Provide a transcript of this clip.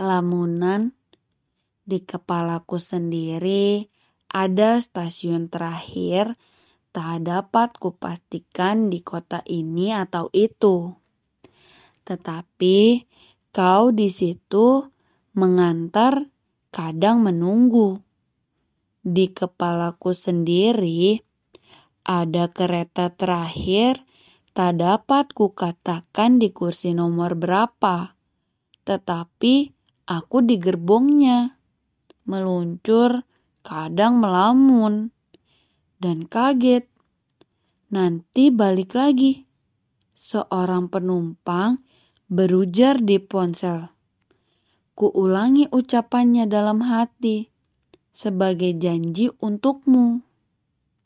lamunan di kepalaku sendiri ada stasiun terakhir tak dapat kupastikan di kota ini atau itu. Tetapi kau di situ mengantar kadang menunggu. Di kepalaku sendiri ada kereta terakhir tak dapat kukatakan di kursi nomor berapa. Tetapi aku di gerbongnya. Meluncur, kadang melamun. Dan kaget. Nanti balik lagi. Seorang penumpang berujar di ponsel. Kuulangi ucapannya dalam hati sebagai janji untukmu.